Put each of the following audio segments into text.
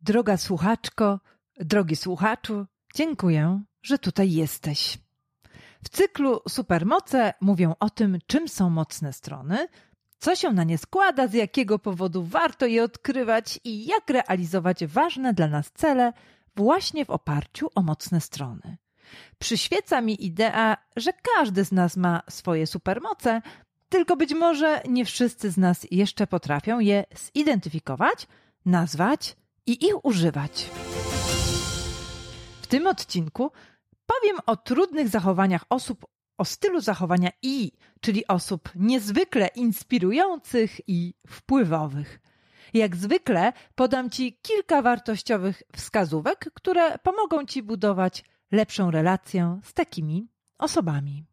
Droga słuchaczko, drogi słuchaczu, dziękuję, że tutaj jesteś. W cyklu Supermoce mówią o tym, czym są mocne strony, co się na nie składa, z jakiego powodu warto je odkrywać i jak realizować ważne dla nas cele właśnie w oparciu o mocne strony. Przyświeca mi idea, że każdy z nas ma swoje supermoce, tylko być może nie wszyscy z nas jeszcze potrafią je zidentyfikować, nazwać i ich używać. W tym odcinku powiem o trudnych zachowaniach osób o stylu zachowania I, czyli osób niezwykle inspirujących i wpływowych. Jak zwykle podam Ci kilka wartościowych wskazówek, które pomogą Ci budować lepszą relację z takimi osobami.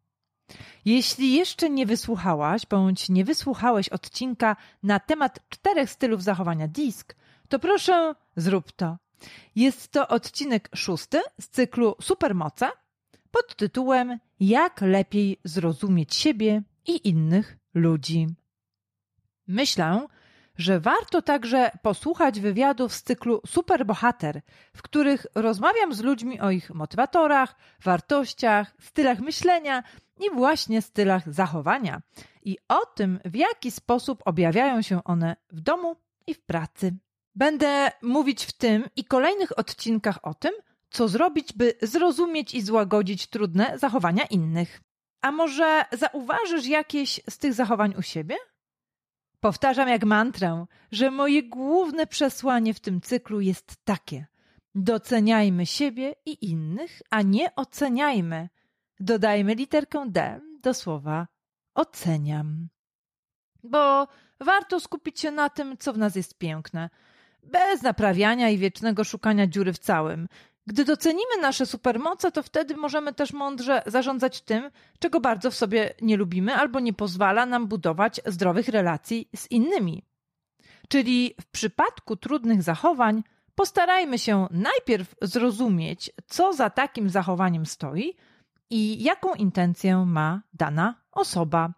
Jeśli jeszcze nie wysłuchałaś bądź nie wysłuchałeś odcinka na temat czterech stylów zachowania DISK, to proszę zrób to. Jest to odcinek szósty z cyklu Supermoce pod tytułem Jak lepiej zrozumieć siebie i innych ludzi. Myślę, że warto także posłuchać wywiadów z cyklu Superbohater, w których rozmawiam z ludźmi o ich motywatorach, wartościach, stylach myślenia i właśnie stylach zachowania i o tym, w jaki sposób objawiają się one w domu i w pracy. Będę mówić w tym i kolejnych odcinkach o tym, co zrobić, by zrozumieć i złagodzić trudne zachowania innych. A może zauważysz jakieś z tych zachowań u siebie? Powtarzam jak mantrę, że moje główne przesłanie w tym cyklu jest takie: doceniajmy siebie i innych, a nie oceniajmy. Dodajmy literkę D do słowa oceniam. Bo warto skupić się na tym, co w nas jest piękne, bez naprawiania i wiecznego szukania dziury w całym. Gdy docenimy nasze supermoce, to wtedy możemy też mądrze zarządzać tym, czego bardzo w sobie nie lubimy albo nie pozwala nam budować zdrowych relacji z innymi. Czyli w przypadku trudnych zachowań postarajmy się najpierw zrozumieć, co za takim zachowaniem stoi i jaką intencję ma dana osoba.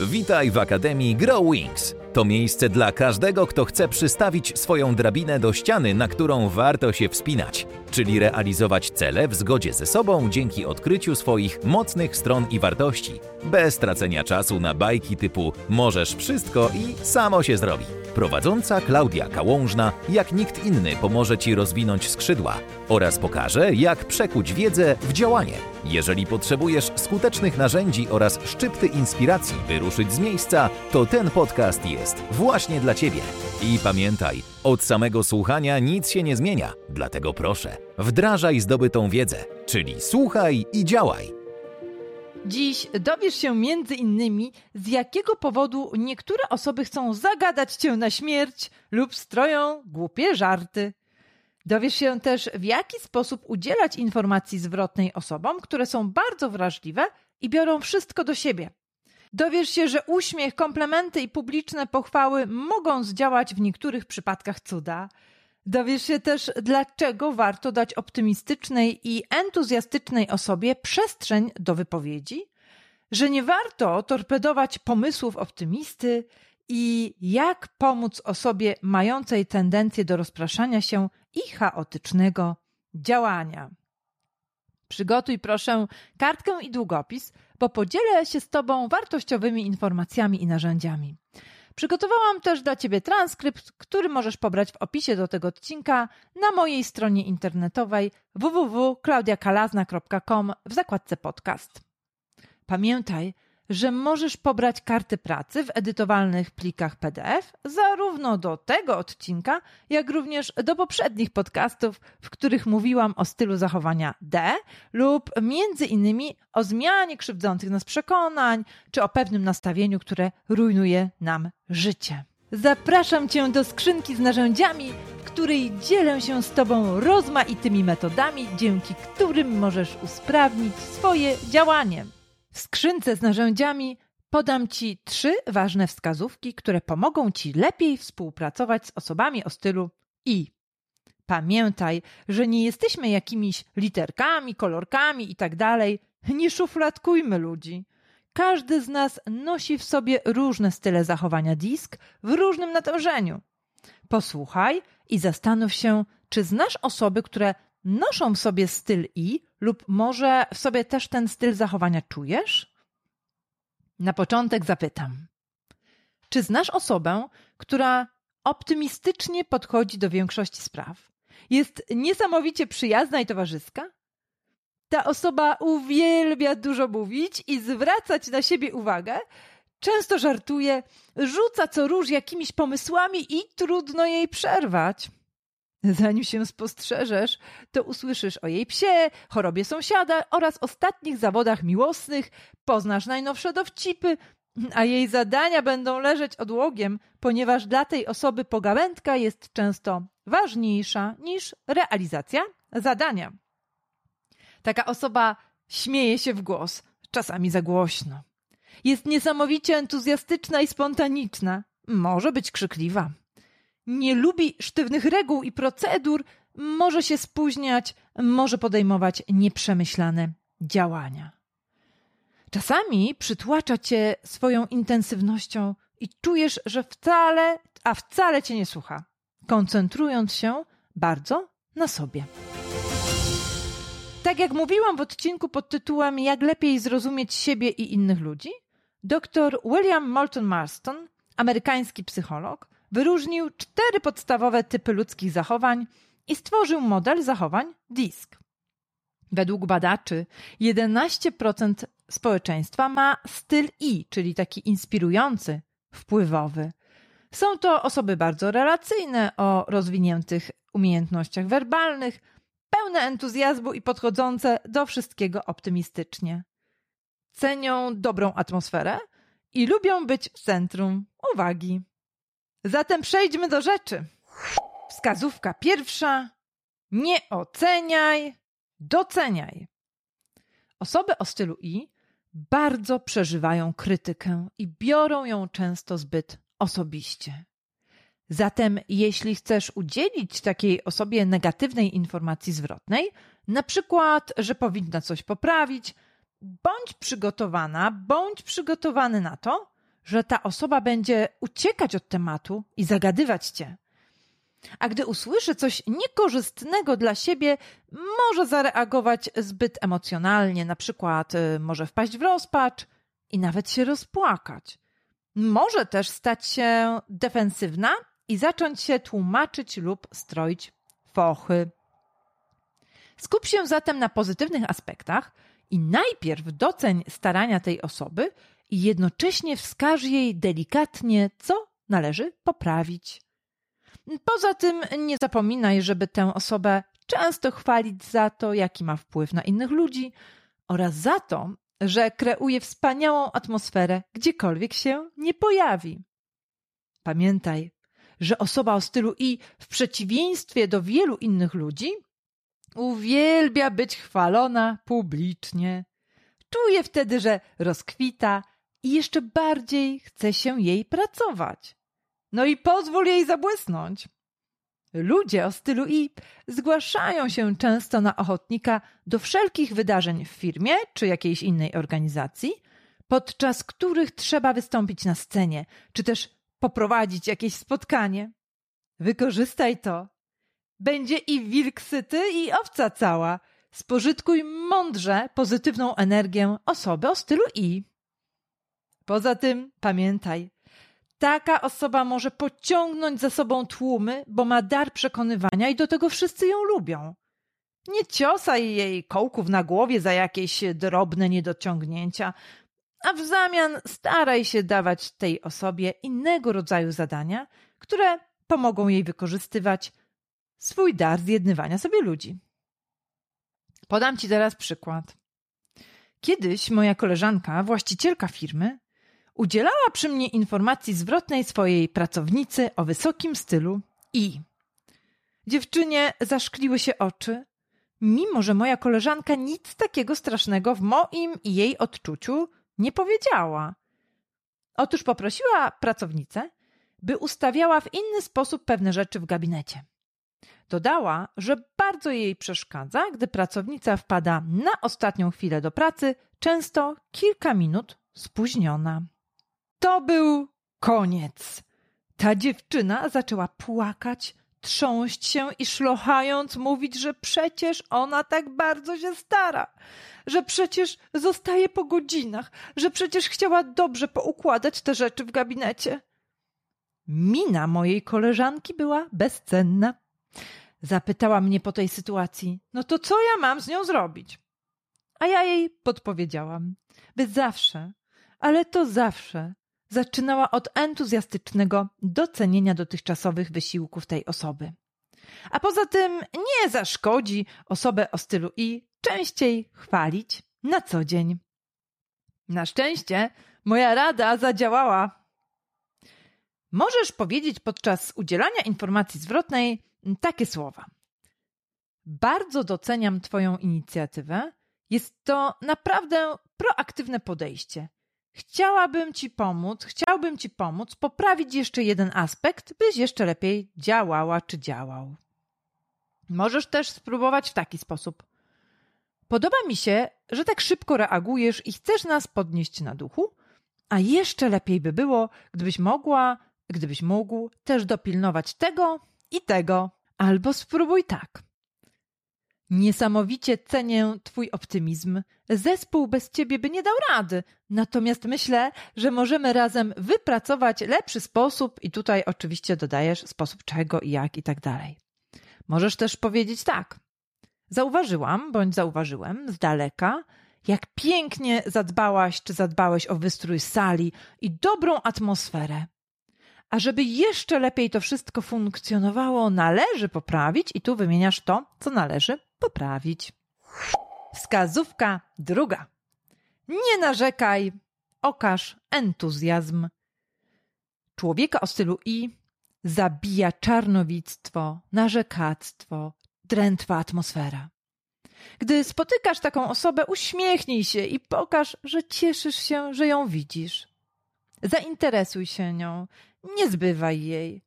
Witaj w Akademii Grow Wings. To miejsce dla każdego, kto chce przystawić swoją drabinę do ściany, na którą warto się wspinać, czyli realizować cele w zgodzie ze sobą dzięki odkryciu swoich mocnych stron i wartości, bez tracenia czasu na bajki typu możesz wszystko i samo się zrobi. Prowadząca Klaudia Kałążna, jak nikt inny, pomoże Ci rozwinąć skrzydła oraz pokaże, jak przekuć wiedzę w działanie. Jeżeli potrzebujesz skutecznych narzędzi oraz szczypty inspiracji, by ruszyć z miejsca, to ten podcast jest właśnie dla Ciebie. I pamiętaj, od samego słuchania nic się nie zmienia, dlatego proszę, wdrażaj zdobytą wiedzę, czyli słuchaj i działaj. Dziś dowiesz się między innymi, z jakiego powodu niektóre osoby chcą zagadać cię na śmierć lub stroją głupie żarty. Dowiesz się też, w jaki sposób udzielać informacji zwrotnej osobom, które są bardzo wrażliwe i biorą wszystko do siebie. Dowiesz się, że uśmiech, komplementy i publiczne pochwały mogą zdziałać w niektórych przypadkach cuda. Dowiesz się też, dlaczego warto dać optymistycznej i entuzjastycznej osobie przestrzeń do wypowiedzi, że nie warto torpedować pomysłów optymisty i jak pomóc osobie mającej tendencję do rozpraszania się i chaotycznego działania. Przygotuj proszę kartkę i długopis, bo podzielę się z Tobą wartościowymi informacjami i narzędziami. Przygotowałam też dla Ciebie transkrypt, który możesz pobrać w opisie do tego odcinka na mojej stronie internetowej www.klaudiakalazna.com w zakładce podcast. Pamiętaj, że możesz pobrać karty pracy w edytowalnych plikach PDF zarówno do tego odcinka, jak również do poprzednich podcastów, w których mówiłam o stylu zachowania D lub między innymi o zmianie krzywdzących nas przekonań, czy o pewnym nastawieniu, które rujnuje nam życie. Zapraszam Cię do skrzynki z narzędziami, w której dzielę się z Tobą rozmaitymi metodami, dzięki którym możesz usprawnić swoje działanie. W skrzynce z narzędziami podam Ci trzy ważne wskazówki, które pomogą Ci lepiej współpracować z osobami o stylu I. Pamiętaj, że nie jesteśmy jakimiś literkami, kolorkami i tak. Nie szufladkujmy ludzi. Każdy z nas nosi w sobie różne style zachowania disk w różnym natężeniu. Posłuchaj i zastanów się, czy znasz osoby, które noszą w sobie styl I lub może w sobie też ten styl zachowania czujesz? Na początek zapytam. Czy znasz osobę, która optymistycznie podchodzi do większości spraw? Jest niesamowicie przyjazna i towarzyska? Ta osoba uwielbia dużo mówić i zwracać na siebie uwagę, często żartuje, rzuca co róż jakimiś pomysłami i trudno jej przerwać. Zanim się spostrzeżesz, to usłyszysz o jej psie, chorobie sąsiada oraz ostatnich zawodach miłosnych, poznasz najnowsze dowcipy, a jej zadania będą leżeć odłogiem, ponieważ dla tej osoby pogawędka jest często ważniejsza niż realizacja zadania. Taka osoba śmieje się w głos, czasami za głośno. Jest niesamowicie entuzjastyczna i spontaniczna, może być krzykliwa nie lubi sztywnych reguł i procedur, może się spóźniać, może podejmować nieprzemyślane działania. Czasami przytłacza cię swoją intensywnością i czujesz, że wcale, a wcale cię nie słucha, koncentrując się bardzo na sobie. Tak jak mówiłam w odcinku pod tytułem Jak lepiej zrozumieć siebie i innych ludzi, dr William Moulton Marston, amerykański psycholog, wyróżnił cztery podstawowe typy ludzkich zachowań i stworzył model zachowań DISC. Według badaczy 11% społeczeństwa ma styl I, czyli taki inspirujący, wpływowy. Są to osoby bardzo relacyjne, o rozwiniętych umiejętnościach werbalnych, pełne entuzjazmu i podchodzące do wszystkiego optymistycznie. Cenią dobrą atmosferę i lubią być w centrum uwagi. Zatem przejdźmy do rzeczy. Wskazówka pierwsza. Nie oceniaj, doceniaj. Osoby o stylu I bardzo przeżywają krytykę i biorą ją często zbyt osobiście. Zatem, jeśli chcesz udzielić takiej osobie negatywnej informacji zwrotnej, na przykład, że powinna coś poprawić, bądź przygotowana, bądź przygotowany na to, że ta osoba będzie uciekać od tematu i zagadywać cię. A gdy usłyszy coś niekorzystnego dla siebie, może zareagować zbyt emocjonalnie, na przykład y, może wpaść w rozpacz i nawet się rozpłakać. Może też stać się defensywna i zacząć się tłumaczyć lub stroić fochy. Skup się zatem na pozytywnych aspektach i najpierw doceń starania tej osoby i jednocześnie wskaż jej delikatnie, co należy poprawić. Poza tym nie zapominaj, żeby tę osobę często chwalić za to, jaki ma wpływ na innych ludzi oraz za to, że kreuje wspaniałą atmosferę, gdziekolwiek się nie pojawi. Pamiętaj, że osoba o stylu I, w przeciwieństwie do wielu innych ludzi, uwielbia być chwalona publicznie. Czuje wtedy, że rozkwita i jeszcze bardziej chce się jej pracować. No i pozwól jej zabłysnąć. Ludzie o stylu I zgłaszają się często na ochotnika do wszelkich wydarzeń w firmie czy jakiejś innej organizacji, podczas których trzeba wystąpić na scenie, czy też poprowadzić jakieś spotkanie. Wykorzystaj to. Będzie i wilk syty, i owca cała. Spożytkuj mądrze pozytywną energię osoby o stylu I. Poza tym pamiętaj, taka osoba może pociągnąć za sobą tłumy, bo ma dar przekonywania i do tego wszyscy ją lubią. Nie ciosaj jej kołków na głowie za jakieś drobne niedociągnięcia, a w zamian staraj się dawać tej osobie innego rodzaju zadania, które pomogą jej wykorzystywać swój dar zjednywania sobie ludzi. Podam Ci teraz przykład. Kiedyś moja koleżanka, właścicielka firmy, udzielała przy mnie informacji zwrotnej swojej pracownicy o wysokim stylu i dziewczynie zaszkliły się oczy, mimo że moja koleżanka nic takiego strasznego w moim i jej odczuciu nie powiedziała. Otóż poprosiła pracownicę, by ustawiała w inny sposób pewne rzeczy w gabinecie. Dodała, że bardzo jej przeszkadza, gdy pracownica wpada na ostatnią chwilę do pracy, często kilka minut spóźniona. To był koniec. Ta dziewczyna zaczęła płakać, trząść się i szlochając mówić, że przecież ona tak bardzo się stara, że przecież zostaje po godzinach, że przecież chciała dobrze poukładać te rzeczy w gabinecie. Mina mojej koleżanki była bezcenna. Zapytała mnie po tej sytuacji: No to co ja mam z nią zrobić? A ja jej podpowiedziałam, by zawsze, ale to zawsze zaczynała od entuzjastycznego docenienia dotychczasowych wysiłków tej osoby. A poza tym nie zaszkodzi osobę o stylu i częściej chwalić na co dzień. Na szczęście moja rada zadziałała. Możesz powiedzieć podczas udzielania informacji zwrotnej takie słowa. Bardzo doceniam Twoją inicjatywę. Jest to naprawdę proaktywne podejście. Chciałabym Ci pomóc, chciałbym Ci pomóc poprawić jeszcze jeden aspekt, byś jeszcze lepiej działała czy działał. Możesz też spróbować w taki sposób. Podoba mi się, że tak szybko reagujesz i chcesz nas podnieść na duchu, a jeszcze lepiej by było, gdybyś mogła, gdybyś mógł też dopilnować tego i tego. Albo spróbuj tak. Niesamowicie cenię Twój optymizm. Zespół bez Ciebie by nie dał rady. Natomiast myślę, że możemy razem wypracować lepszy sposób, i tutaj oczywiście dodajesz sposób czego i jak i tak dalej. Możesz też powiedzieć tak. Zauważyłam, bądź zauważyłem z daleka, jak pięknie zadbałaś czy zadbałeś o wystrój sali i dobrą atmosferę. A żeby jeszcze lepiej to wszystko funkcjonowało, należy poprawić, i tu wymieniasz to, co należy poprawić. Wskazówka druga. Nie narzekaj, okaż entuzjazm. Człowieka o stylu I zabija czarnowictwo, narzekactwo, drętwa atmosfera. Gdy spotykasz taką osobę, uśmiechnij się i pokaż, że cieszysz się, że ją widzisz. Zainteresuj się nią, nie zbywaj jej.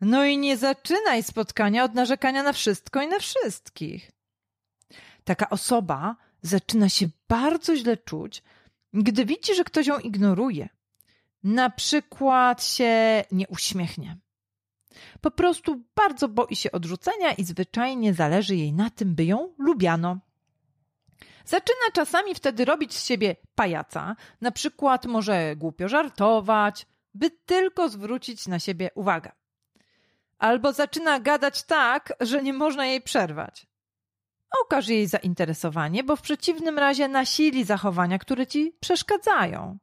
No i nie zaczynaj spotkania od narzekania na wszystko i na wszystkich. Taka osoba zaczyna się bardzo źle czuć, gdy widzi, że ktoś ją ignoruje. Na przykład się nie uśmiechnie. Po prostu bardzo boi się odrzucenia i zwyczajnie zależy jej na tym, by ją lubiano. Zaczyna czasami wtedy robić z siebie pajaca, na przykład może głupio żartować, by tylko zwrócić na siebie uwagę. Albo zaczyna gadać tak, że nie można jej przerwać. Okaż jej zainteresowanie, bo w przeciwnym razie nasili zachowania, które ci przeszkadzają.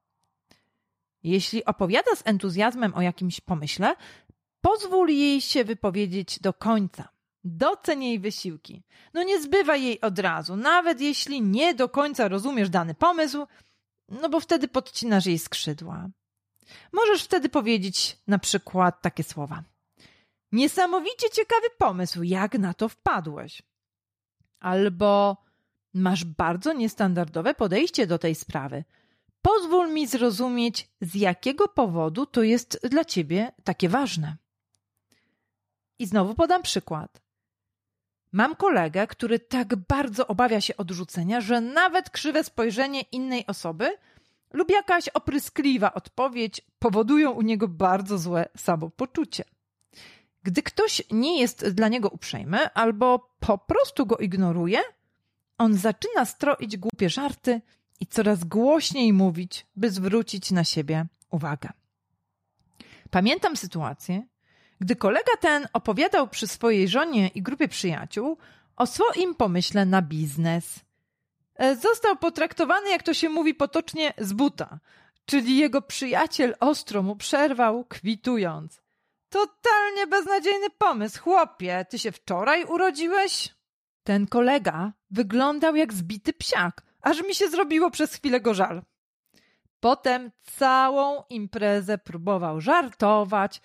Jeśli opowiada z entuzjazmem o jakimś pomyśle, pozwól jej się wypowiedzieć do końca. Doceń jej wysiłki. No nie zbywaj jej od razu, nawet jeśli nie do końca rozumiesz dany pomysł, no bo wtedy podcinasz jej skrzydła. Możesz wtedy powiedzieć na przykład takie słowa. Niesamowicie ciekawy pomysł, jak na to wpadłeś. Albo masz bardzo niestandardowe podejście do tej sprawy. Pozwól mi zrozumieć, z jakiego powodu to jest dla ciebie takie ważne. I znowu podam przykład. Mam kolegę, który tak bardzo obawia się odrzucenia, że nawet krzywe spojrzenie innej osoby lub jakaś opryskliwa odpowiedź powodują u niego bardzo złe samopoczucie. Gdy ktoś nie jest dla niego uprzejmy albo po prostu go ignoruje, on zaczyna stroić głupie żarty i coraz głośniej mówić, by zwrócić na siebie uwagę. Pamiętam sytuację, gdy kolega ten opowiadał przy swojej żonie i grupie przyjaciół o swoim pomyśle na biznes. E, został potraktowany, jak to się mówi potocznie, z buta, czyli jego przyjaciel ostro mu przerwał, kwitując. Totalnie beznadziejny pomysł, chłopie, ty się wczoraj urodziłeś? Ten kolega wyglądał jak zbity psiak, aż mi się zrobiło przez chwilę go żal. Potem całą imprezę próbował żartować,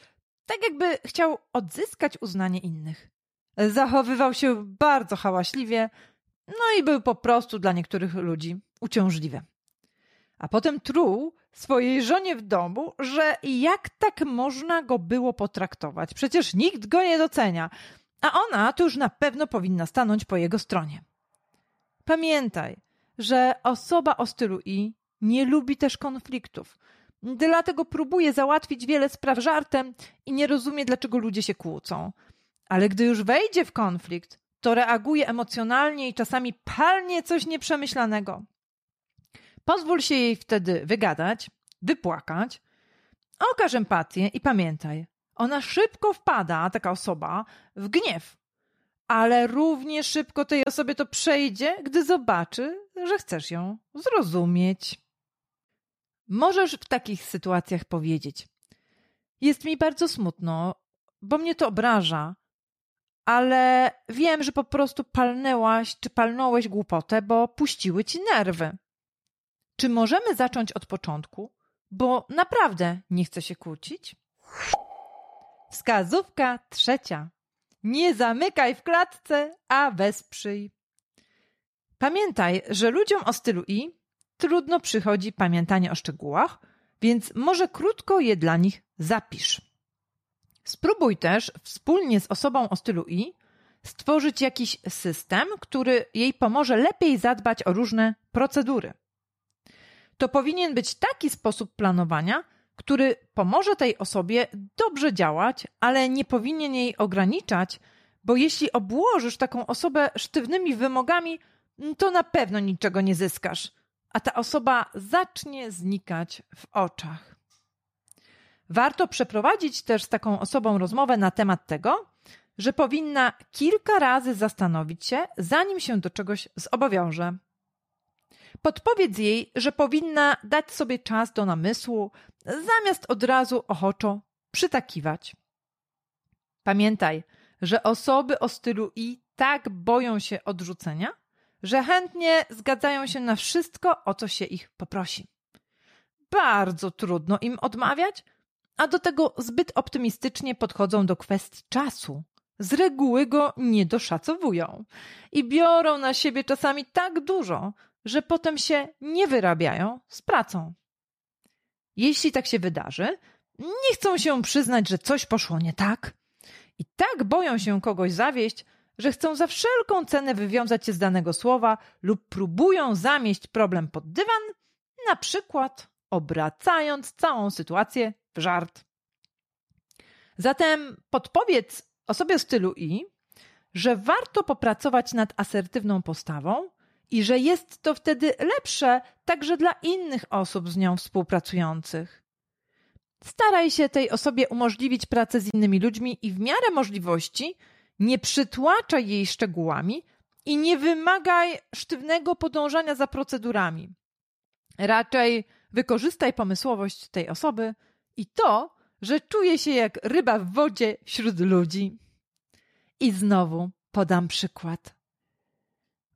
tak jakby chciał odzyskać uznanie innych. Zachowywał się bardzo hałaśliwie, no i był po prostu dla niektórych ludzi uciążliwy. A potem truł swojej żonie w domu, że jak tak można go było potraktować? Przecież nikt go nie docenia, a ona to już na pewno powinna stanąć po jego stronie. Pamiętaj, że osoba o stylu I nie lubi też konfliktów. dlatego próbuje załatwić wiele spraw żartem i nie rozumie, dlaczego ludzie się kłócą. Ale gdy już wejdzie w konflikt, to reaguje emocjonalnie i czasami palnie coś nieprzemyślanego. Pozwól się jej wtedy wygadać, wypłakać, okaż empatię i pamiętaj, ona szybko wpada, taka osoba, w gniew, ale równie szybko tej osobie to przejdzie, gdy zobaczy, że chcesz ją zrozumieć. Możesz w takich sytuacjach powiedzieć: Jest mi bardzo smutno, bo mnie to obraża, ale wiem, że po prostu palnęłaś czy palnąłeś głupotę, bo puściły ci nerwy. Czy możemy zacząć od początku? Bo naprawdę nie chcę się kłócić. Wskazówka trzecia. Nie zamykaj w klatce, a wesprzyj. Pamiętaj, że ludziom o stylu I trudno przychodzi pamiętanie o szczegółach, więc może krótko je dla nich zapisz. Spróbuj też wspólnie z osobą o stylu I stworzyć jakiś system, który jej pomoże lepiej zadbać o różne procedury. To powinien być taki sposób planowania, który pomoże tej osobie dobrze działać, ale nie powinien jej ograniczać, bo jeśli obłożysz taką osobę sztywnymi wymogami, to na pewno niczego nie zyskasz, a ta osoba zacznie znikać w oczach. Warto przeprowadzić też z taką osobą rozmowę na temat tego, że powinna kilka razy zastanowić się, zanim się do czegoś zobowiąże. Podpowiedz jej, że powinna dać sobie czas do namysłu, zamiast od razu ochoczo przytakiwać. Pamiętaj, że osoby o stylu I tak boją się odrzucenia, że chętnie zgadzają się na wszystko, o co się ich poprosi. Bardzo trudno im odmawiać, a do tego zbyt optymistycznie podchodzą do kwestii czasu. Z reguły go nie doszacowują i biorą na siebie czasami tak dużo, że potem się nie wyrabiają z pracą. Jeśli tak się wydarzy, nie chcą się przyznać, że coś poszło nie tak i tak boją się kogoś zawieść, że chcą za wszelką cenę wywiązać się z danego słowa lub próbują zamieść problem pod dywan, na przykład obracając całą sytuację żart. Zatem podpowiedz osobie stylu I, że warto popracować nad asertywną postawą i że jest to wtedy lepsze także dla innych osób z nią współpracujących. Staraj się tej osobie umożliwić pracę z innymi ludźmi i w miarę możliwości nie przytłaczaj jej szczegółami i nie wymagaj sztywnego podążania za procedurami. Raczej wykorzystaj pomysłowość tej osoby i to, że czuje się jak ryba w wodzie wśród ludzi. I znowu podam przykład.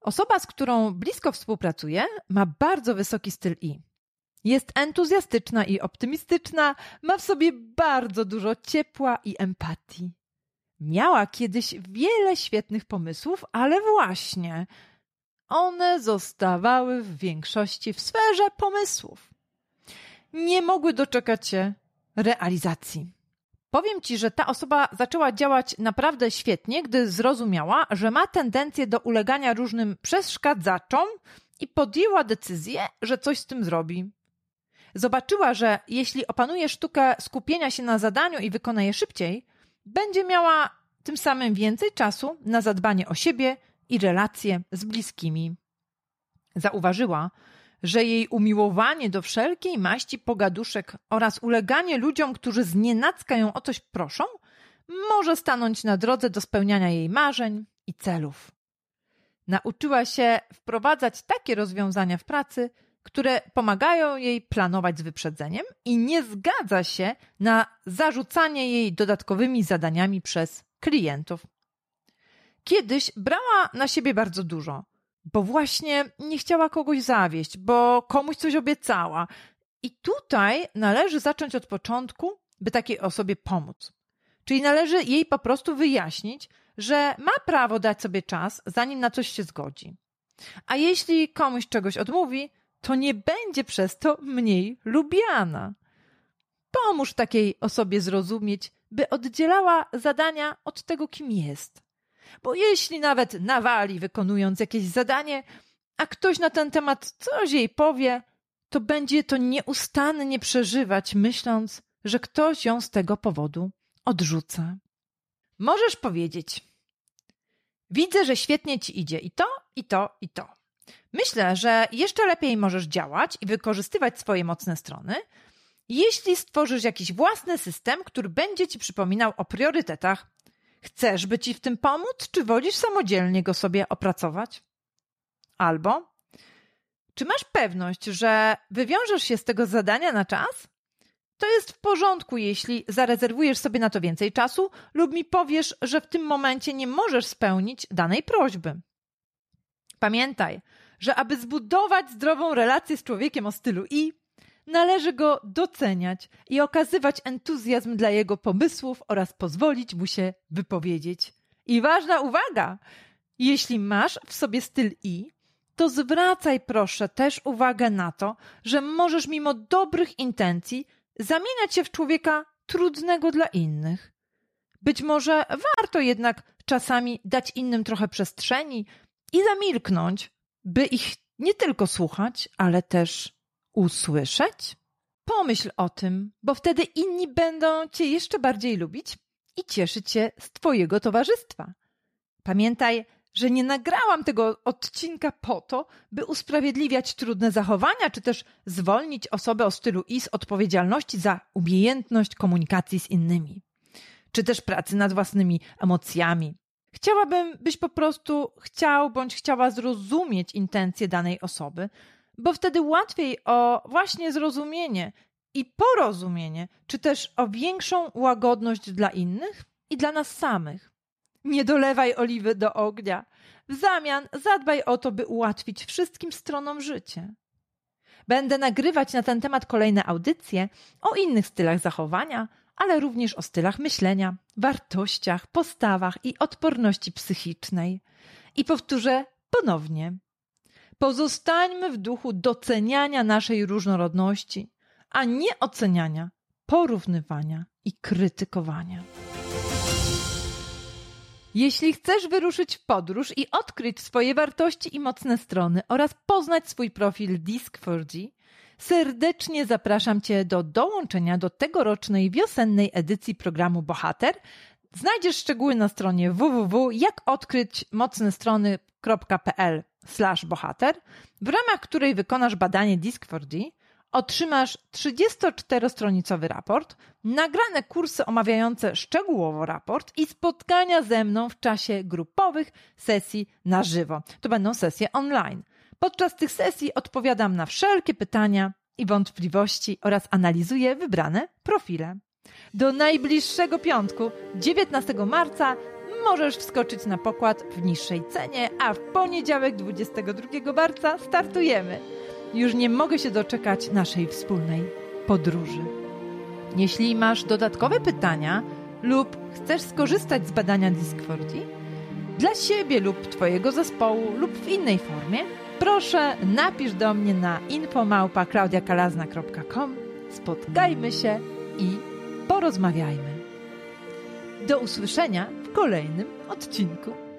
Osoba, z którą blisko współpracuję, ma bardzo wysoki styl I. Jest entuzjastyczna i optymistyczna, ma w sobie bardzo dużo ciepła i empatii. Miała kiedyś wiele świetnych pomysłów, ale właśnie one zostawały w większości w sferze pomysłów. Nie mogły doczekać się realizacji. Powiem ci, że ta osoba zaczęła działać naprawdę świetnie, gdy zrozumiała, że ma tendencję do ulegania różnym przeszkadzaczom i podjęła decyzję, że coś z tym zrobi. Zobaczyła, że jeśli opanuje sztukę skupienia się na zadaniu i wykona je szybciej, będzie miała tym samym więcej czasu na zadbanie o siebie i relacje z bliskimi. Zauważyła, że jej umiłowanie do wszelkiej maści pogaduszek oraz uleganie ludziom, którzy znienacka ją o coś proszą, może stanąć na drodze do spełniania jej marzeń i celów. Nauczyła się wprowadzać takie rozwiązania w pracy, które pomagają jej planować z wyprzedzeniem i nie zgadza się na zarzucanie jej dodatkowymi zadaniami przez klientów. Kiedyś brała na siebie bardzo dużo, bo właśnie nie chciała kogoś zawieść, bo komuś coś obiecała. I tutaj należy zacząć od początku, by takiej osobie pomóc. Czyli należy jej po prostu wyjaśnić, że ma prawo dać sobie czas, zanim na coś się zgodzi. A jeśli komuś czegoś odmówi, to nie będzie przez to mniej lubiana. Pomóż takiej osobie zrozumieć, by oddzielała zadania od tego, kim jest. Bo jeśli nawet nawali wykonując jakieś zadanie, a ktoś na ten temat coś jej powie, to będzie to nieustannie przeżywać, myśląc, że ktoś ją z tego powodu odrzuca. Możesz powiedzieć: Widzę, że świetnie ci idzie i to, i to, i to. Myślę, że jeszcze lepiej możesz działać i wykorzystywać swoje mocne strony, jeśli stworzysz jakiś własny system, który będzie ci przypominał o priorytetach. Chcesz, by ci w tym pomóc, czy wolisz samodzielnie go sobie opracować? Albo, czy masz pewność, że wywiążesz się z tego zadania na czas? To jest w porządku, jeśli zarezerwujesz sobie na to więcej czasu lub mi powiesz, że w tym momencie nie możesz spełnić danej prośby. Pamiętaj, że aby zbudować zdrową relację z człowiekiem o stylu I, należy go doceniać i okazywać entuzjazm dla jego pomysłów oraz pozwolić mu się wypowiedzieć. I ważna uwaga! Jeśli masz w sobie styl I, to zwracaj proszę też uwagę na to, że możesz mimo dobrych intencji zamieniać się w człowieka trudnego dla innych. Być może warto jednak czasami dać innym trochę przestrzeni i zamilknąć, by ich nie tylko słuchać, ale też usłyszeć? Pomyśl o tym, bo wtedy inni będą cię jeszcze bardziej lubić i cieszyć się z twojego towarzystwa. Pamiętaj, że nie nagrałam tego odcinka po to, by usprawiedliwiać trudne zachowania, czy też zwolnić osobę o stylu I z odpowiedzialności za umiejętność komunikacji z innymi, czy też pracy nad własnymi emocjami. Chciałabym, byś po prostu chciał bądź chciała zrozumieć intencje danej osoby, bo wtedy łatwiej o właśnie zrozumienie i porozumienie, czy też o większą łagodność dla innych i dla nas samych. Nie dolewaj oliwy do ognia. W zamian zadbaj o to, by ułatwić wszystkim stronom życie. Będę nagrywać na ten temat kolejne audycje o innych stylach zachowania, ale również o stylach myślenia, wartościach, postawach i odporności psychicznej. I powtórzę ponownie. Pozostańmy w duchu doceniania naszej różnorodności, a nie oceniania, porównywania i krytykowania. Jeśli chcesz wyruszyć w podróż i odkryć swoje wartości i mocne strony oraz poznać swój profil Disc4G, serdecznie zapraszam Cię do dołączenia do tegorocznej wiosennej edycji programu Bohater. Znajdziesz szczegóły na stronie www.jakodkryćmocnestrony.pl bohater, w ramach której wykonasz badanie Disc4D otrzymasz 34-stronicowy raport, nagrane kursy omawiające szczegółowo raport i spotkania ze mną w czasie grupowych sesji na żywo. To będą sesje online. Podczas tych sesji odpowiadam na wszelkie pytania i wątpliwości oraz analizuję wybrane profile. Do najbliższego piątku, 19 marca, możesz wskoczyć na pokład w niższej cenie, a w poniedziałek 22 marca startujemy. Już nie mogę się doczekać naszej wspólnej podróży. Jeśli masz dodatkowe pytania lub chcesz skorzystać z badania Discordi dla siebie lub Twojego zespołu lub w innej formie, proszę napisz do mnie na infomałpa.klaudiakalazna.com Spotkajmy się i porozmawiajmy. Do usłyszenia kolejnym odcinku.